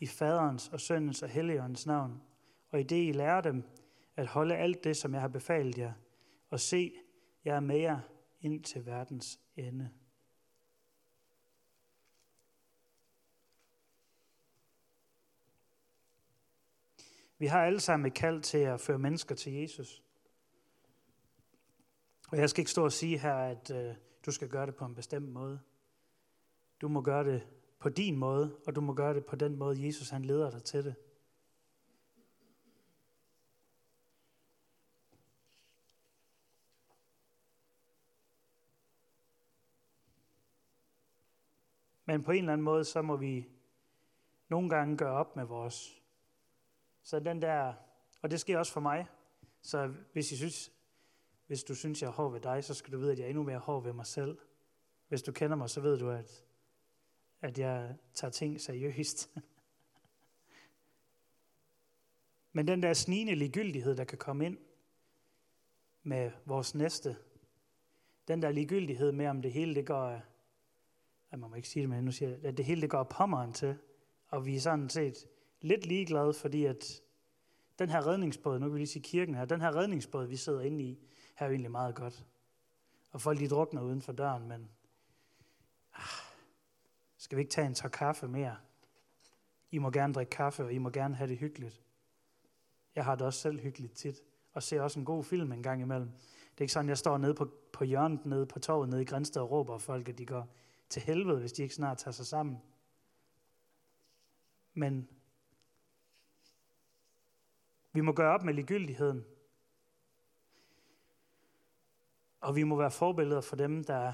[SPEAKER 1] i faderens og søndens og helligåndens navn, og i det I lærer dem at holde alt det, som jeg har befalet jer, og se, jeg er med jer ind til verdens ende. Vi har alle sammen et kald til at føre mennesker til Jesus. Og jeg skal ikke stå og sige her, at øh, du skal gøre det på en bestemt måde. Du må gøre det på din måde, og du må gøre det på den måde, Jesus han leder dig til det. Men på en eller anden måde, så må vi nogle gange gøre op med vores. Så den der, og det sker også for mig. Så hvis, I synes, hvis du synes, jeg er hård ved dig, så skal du vide, at jeg er endnu mere hård ved mig selv. Hvis du kender mig, så ved du, at, at jeg tager ting seriøst. *laughs* Men den der snigende ligegyldighed, der kan komme ind med vores næste, den der ligegyldighed med, om det hele det går at man må ikke sige det, men nu siger jeg, at det hele det går pommeren til, og vi er sådan set lidt ligeglade, fordi at den her redningsbåd, nu kan vi lige sige kirken her, den her redningsbåd, vi sidder inde i, her er jo egentlig meget godt. Og folk de drukner uden for døren, men ah, skal vi ikke tage en tår kaffe mere? I må gerne drikke kaffe, og I må gerne have det hyggeligt. Jeg har det også selv hyggeligt tit, og ser også en god film en gang imellem. Det er ikke sådan, jeg står nede på, på hjørnet, nede på torvet, nede i Grænsted og råber folk, at de går til helvede, hvis de ikke snart tager sig sammen. Men vi må gøre op med ligegyldigheden. Og vi må være forbilleder for dem, der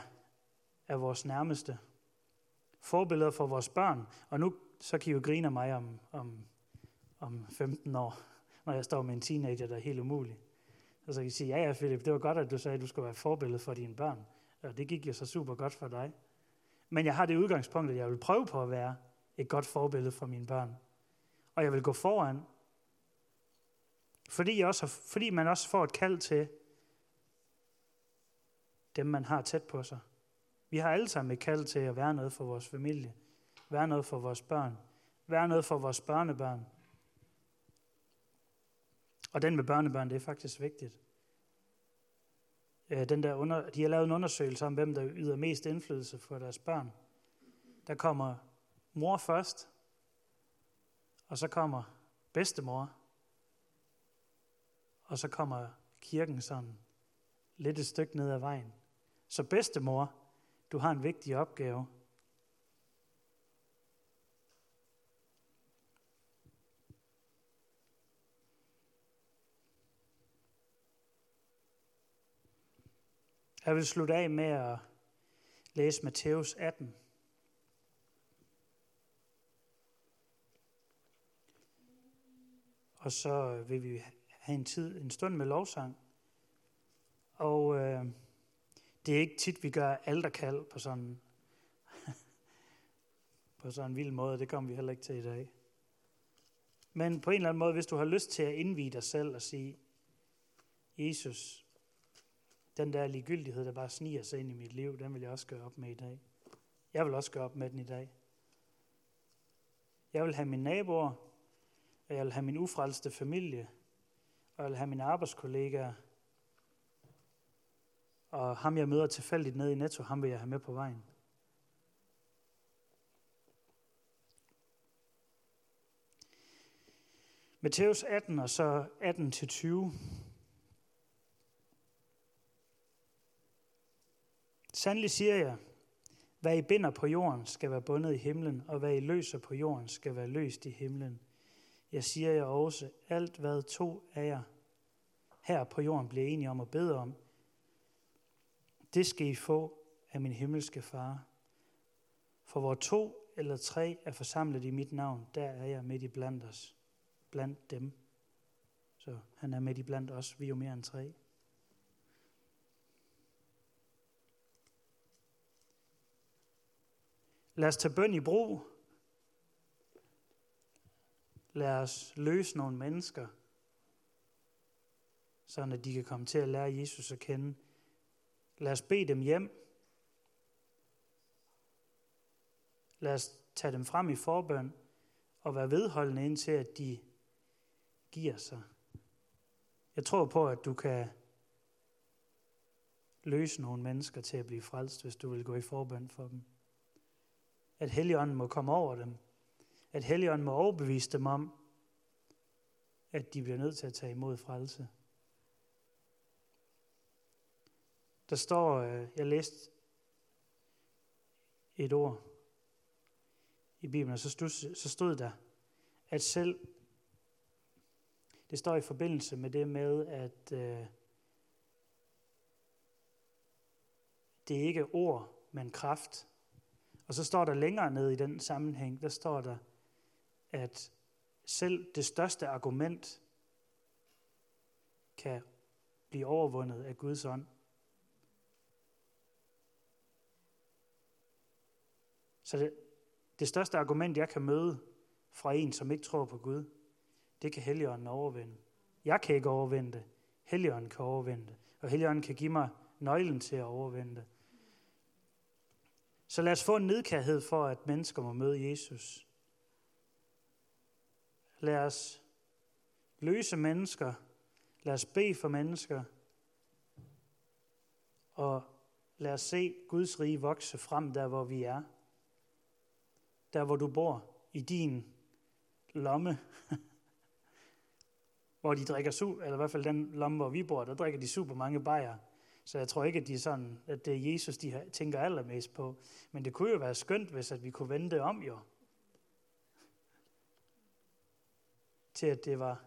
[SPEAKER 1] er vores nærmeste. Forbilleder for vores børn. Og nu så kan I jo grine af mig om, om, om 15 år, når jeg står med en teenager, der er helt umulig. Og så kan I sige, ja ja Philip, det var godt, at du sagde, at du skulle være forbillede for dine børn. Og det gik jo så super godt for dig. Men jeg har det udgangspunkt, at jeg vil prøve på at være et godt forbillede for mine børn. Og jeg vil gå foran. Fordi, jeg også, fordi man også får et kald til dem, man har tæt på sig. Vi har alle sammen et kald til at være noget for vores familie. Være noget for vores børn. Være noget for vores børnebørn. Og den med børnebørn, det er faktisk vigtigt. Øh, den der under, de har lavet en undersøgelse om, hvem der yder mest indflydelse for deres børn. Der kommer mor først, og så kommer bedstemor, og så kommer kirken sådan lidt et stykke ned ad vejen. Så bedstemor, du har en vigtig opgave – Jeg vil slutte af med at læse Matthæus 18. Og så vil vi have en tid, en stund med lovsang. Og øh, det er ikke tit, vi gør alterkald på sådan, *laughs* på sådan en vild måde. Det kommer vi heller ikke til i dag. Men på en eller anden måde, hvis du har lyst til at indvide dig selv og sige, Jesus, den der ligegyldighed, der bare sniger sig ind i mit liv, den vil jeg også gøre op med i dag. Jeg vil også gøre op med den i dag. Jeg vil have mine naboer, og jeg vil have min ufrelste familie, og jeg vil have mine arbejdskollegaer, og ham jeg møder tilfældigt nede i Netto, ham vil jeg have med på vejen. Matthæus 18 og så 18-20 til 20. Sandelig siger jeg, hvad I binder på jorden, skal være bundet i himlen, og hvad I løser på jorden, skal være løst i himlen. Jeg siger jer også, alt hvad to af jer her på jorden bliver enige om at bede om, det skal I få af min himmelske far. For hvor to eller tre er forsamlet i mit navn, der er jeg midt i blandt os, blandt dem. Så han er midt i blandt os, vi er jo mere end tre. Lad os tage bøn i brug. Lad os løse nogle mennesker, så at de kan komme til at lære Jesus at kende. Lad os bede dem hjem. Lad os tage dem frem i forbøn og være vedholdende indtil, at de giver sig. Jeg tror på, at du kan løse nogle mennesker til at blive frelst, hvis du vil gå i forbøn for dem. At Helligånden må komme over dem. At Helligånden må overbevise dem om, at de bliver nødt til at tage imod frelse. Der står, øh, jeg læste et ord i Bibelen, og så stod, så stod der, at selv, det står i forbindelse med det med, at øh, det er ikke ord, men kraft. Og så står der længere ned i den sammenhæng, der står der, at selv det største argument kan blive overvundet af Guds ånd. Så det, det største argument, jeg kan møde fra en, som ikke tror på Gud, det kan Helligånden overvinde. Jeg kan ikke overvinde det. Helligånden kan overvinde det. Og Helligånden kan give mig nøglen til at overvinde det. Så lad os få en nedkærhed for, at mennesker må møde Jesus. Lad os løse mennesker. Lad os bede for mennesker. Og lad os se Guds rige vokse frem der, hvor vi er der hvor du bor, i din lomme, *laughs* hvor de drikker su, eller i hvert fald den lomme, hvor vi bor, der drikker de super mange bajer. Så jeg tror ikke, at, de sådan, at det er Jesus, de tænker allermest på. Men det kunne jo være skønt, hvis at vi kunne vende det om jo. Til at det var,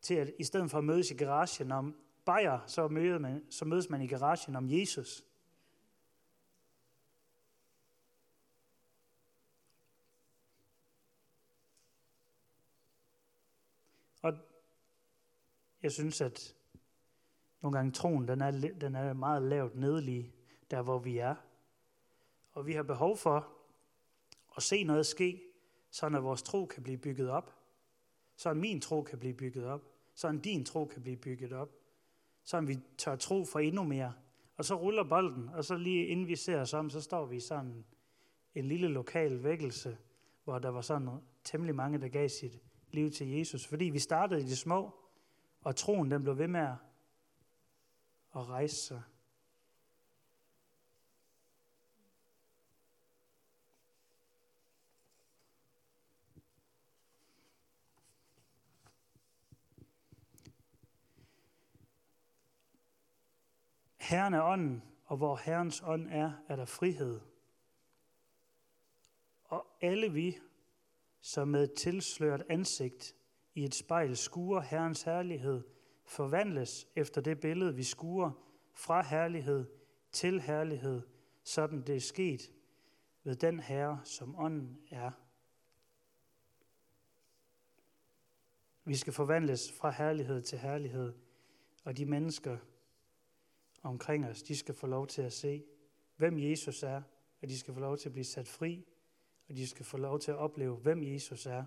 [SPEAKER 1] til at i stedet for at mødes i garagen om bajer, så mødes man, så mødes man i garagen om Jesus. Og jeg synes, at nogle gange troen, den er, den er meget lavt nedelig, der hvor vi er. Og vi har behov for at se noget ske, så at vores tro kan blive bygget op. Så min tro kan blive bygget op. Så din tro kan blive bygget op. Så vi tør tro for endnu mere. Og så ruller bolden, og så lige inden vi ser os om, så står vi i sådan en lille lokal vækkelse, hvor der var sådan temmelig mange, der gav sit liv til Jesus. Fordi vi startede i det små, og troen den blev ved med at rejse sig. Herren er ånden, og hvor Herrens ånd er, er der frihed. Og alle vi, som med tilsløret ansigt i et spejl skuer Herrens herlighed, forvandles efter det billede, vi skuer fra herlighed til herlighed, sådan det er sket ved den Herre, som ånden er. Vi skal forvandles fra herlighed til herlighed, og de mennesker omkring os, de skal få lov til at se, hvem Jesus er, og de skal få lov til at blive sat fri og de skal få lov til at opleve, hvem Jesus er.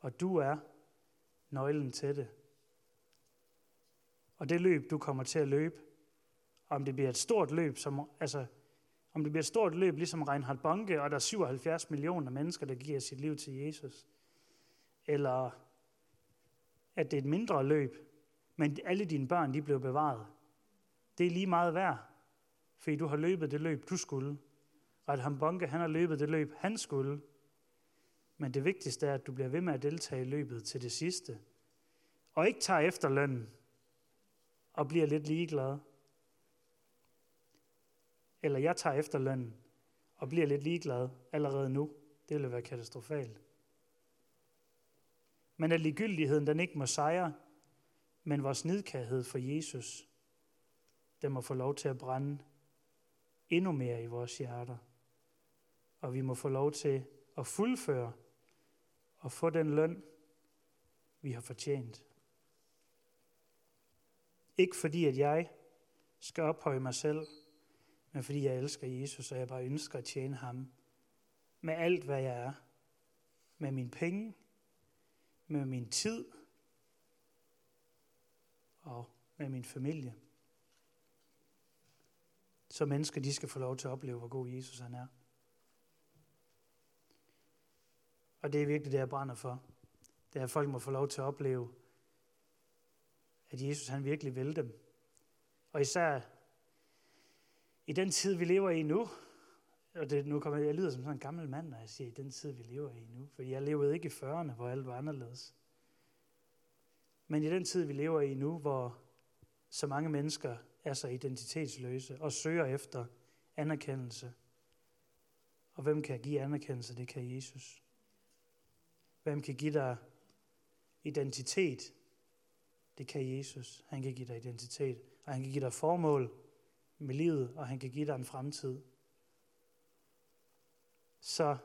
[SPEAKER 1] Og du er nøglen til det. Og det løb, du kommer til at løbe, om det bliver et stort løb, som, altså, om det bliver et stort løb, ligesom Reinhard Bonke, og der er 77 millioner mennesker, der giver sit liv til Jesus, eller at det er et mindre løb, men alle dine børn, de blev bevaret. det er lige meget værd, fordi du har løbet det løb, du skulle. Reinhard Bonke, han har løbet det løb, han skulle. Men det vigtigste er, at du bliver ved med at deltage i løbet til det sidste. Og ikke tager efterlønnen og bliver lidt ligeglad. Eller jeg tager efterlønnen og bliver lidt ligeglad allerede nu. Det ville være katastrofalt. Men at ligegyldigheden den ikke må sejre, men vores nidkærhed for Jesus, den må få lov til at brænde endnu mere i vores hjerter. Og vi må få lov til at fuldføre og få den løn, vi har fortjent. Ikke fordi, at jeg skal ophøje mig selv, men fordi jeg elsker Jesus, og jeg bare ønsker at tjene ham med alt, hvad jeg er. Med min penge, med min tid og med min familie. Så mennesker, de skal få lov til at opleve, hvor god Jesus han er. Og det er virkelig det, jeg brænder for. Det er, at folk må få lov til at opleve, at Jesus han virkelig vil dem. Og især i den tid, vi lever i nu, og det, nu kommer jeg, jeg lyder som sådan en gammel mand, når jeg siger, i den tid, vi lever i nu. For jeg levede ikke i 40'erne, hvor alt var anderledes. Men i den tid, vi lever i nu, hvor så mange mennesker er så identitetsløse og søger efter anerkendelse. Og hvem kan give anerkendelse? Det kan Jesus. Hvem kan give dig identitet? Det kan Jesus. Han kan give dig identitet, og han kan give dig formål med livet, og han kan give dig en fremtid. Så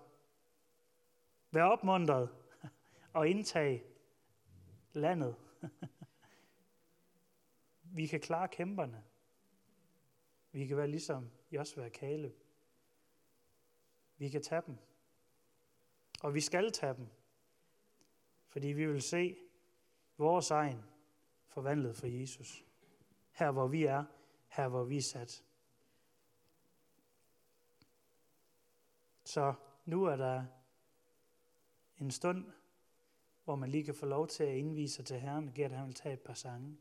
[SPEAKER 1] vær opmuntret og indtag landet. Vi kan klare kæmperne. Vi kan være ligesom Josua og Kaleb. Vi kan tage dem. Og vi skal tage dem. Fordi vi vil se vores egen forvandlet for Jesus. Her hvor vi er, her hvor vi er sat. Så nu er der en stund, hvor man lige kan få lov til at indvise sig til Herren. Gert, han vil tage et par sange.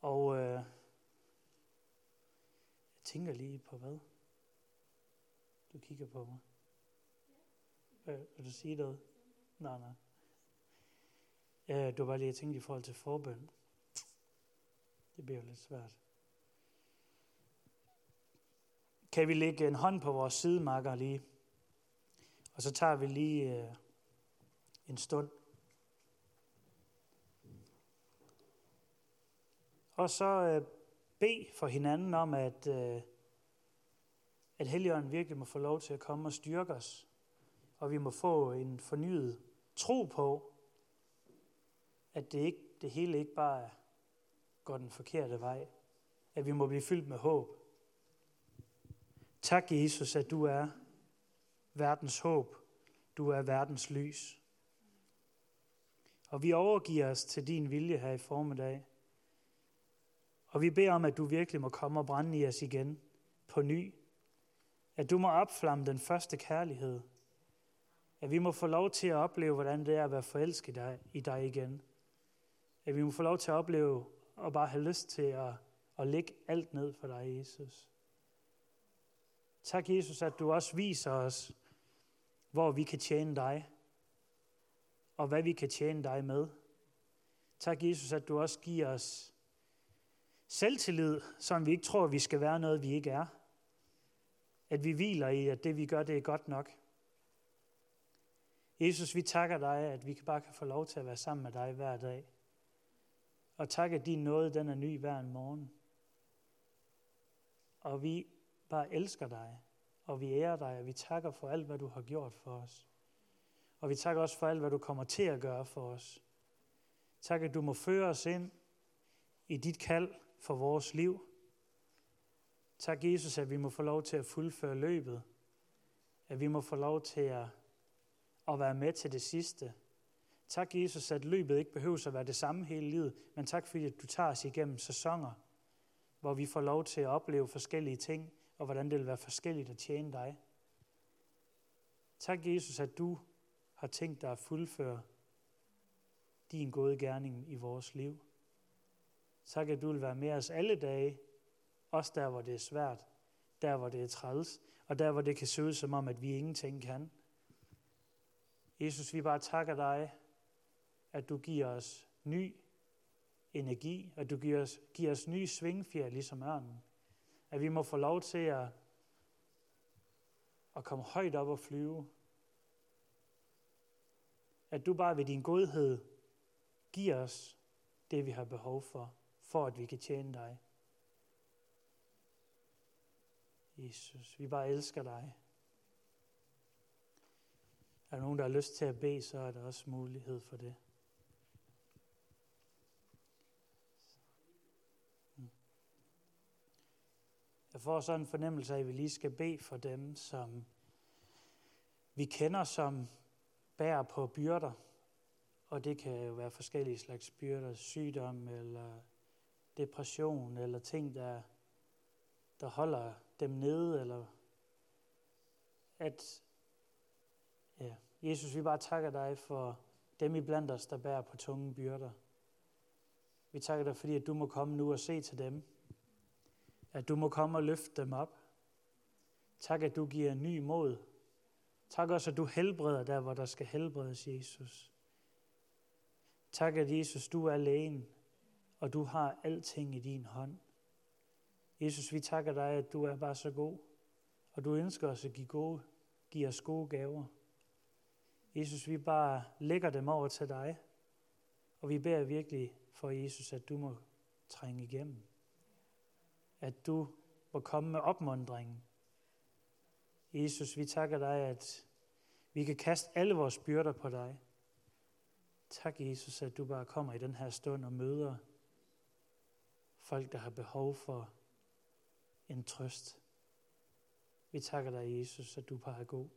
[SPEAKER 1] Og øh, jeg tænker lige på hvad? Du kigger på mig. Vil, vil du sige noget? Nej, nej. Ja, du var lige jeg tænkte i forhold til forbøn. Det bliver jo lidt svært. Kan vi lægge en hånd på vores sidemarker lige? Og så tager vi lige øh, en stund. Og så øh, bed for hinanden om, at, øh, at Helligånden virkelig må få lov til at komme og styrke os. Og vi må få en fornyet tro på, at det, ikke, det hele ikke bare går den forkerte vej. At vi må blive fyldt med håb. Tak, Jesus, at du er verdens håb. Du er verdens lys. Og vi overgiver os til din vilje her i formiddag. Og vi beder om, at du virkelig må komme og brænde i os igen på ny. At du må opflamme den første kærlighed. At vi må få lov til at opleve, hvordan det er at være forelsket i dig igen. At vi må få lov til at opleve og bare have lyst til at, at lægge alt ned for dig, Jesus. Tak, Jesus, at du også viser os, hvor vi kan tjene dig, og hvad vi kan tjene dig med. Tak, Jesus, at du også giver os selvtillid, som vi ikke tror, vi skal være noget, vi ikke er. At vi hviler i, at det vi gør, det er godt nok. Jesus, vi takker dig, at vi bare kan få lov til at være sammen med dig hver dag. Og tak, at din nåde, den er ny hver en morgen. Og vi bare elsker dig, og vi ærer dig, og vi takker for alt, hvad du har gjort for os. Og vi takker også for alt, hvad du kommer til at gøre for os. Tak, at du må føre os ind i dit kald for vores liv. Tak, Jesus, at vi må få lov til at fuldføre løbet. At vi må få lov til at, at være med til det sidste. Tak, Jesus, at løbet ikke behøver at være det samme hele livet, men tak, fordi at du tager os igennem sæsoner, hvor vi får lov til at opleve forskellige ting, og hvordan det vil være forskelligt at tjene dig. Tak, Jesus, at du har tænkt dig at fuldføre din gode gerning i vores liv. Tak, at du vil være med os alle dage, også der, hvor det er svært, der, hvor det er træls, og der, hvor det kan se ud som om, at vi ingenting kan. Jesus, vi bare takker dig, at du giver os ny energi, at du giver os, giver os ny svingfjer, ligesom ørnen. At vi må få lov til at, at komme højt op og flyve. At du bare ved din godhed giver os det, vi har behov for, for at vi kan tjene dig. Jesus, vi bare elsker dig. Er der nogen, der har lyst til at bede, så er der også mulighed for det. Jeg får sådan en fornemmelse af, at vi lige skal bede for dem, som vi kender, som bærer på byrder. Og det kan jo være forskellige slags byrder, sygdom eller depression eller ting, der, der holder dem nede. Eller at, ja, Jesus, vi bare takker dig for dem i blandt os, der bærer på tunge byrder. Vi takker dig, fordi at du må komme nu og se til dem at du må komme og løfte dem op. Tak, at du giver ny mod. Tak også, at du helbreder der, hvor der skal helbredes, Jesus. Tak, at Jesus, du er lægen, og du har alting i din hånd. Jesus, vi takker dig, at du er bare så god, og du ønsker os at give, gode, give os gode gaver. Jesus, vi bare lægger dem over til dig, og vi beder virkelig for Jesus, at du må trænge igennem at du må komme med opmundringen. Jesus, vi takker dig, at vi kan kaste alle vores byrder på dig. Tak, Jesus, at du bare kommer i den her stund og møder folk, der har behov for en trøst. Vi takker dig, Jesus, at du bare er god.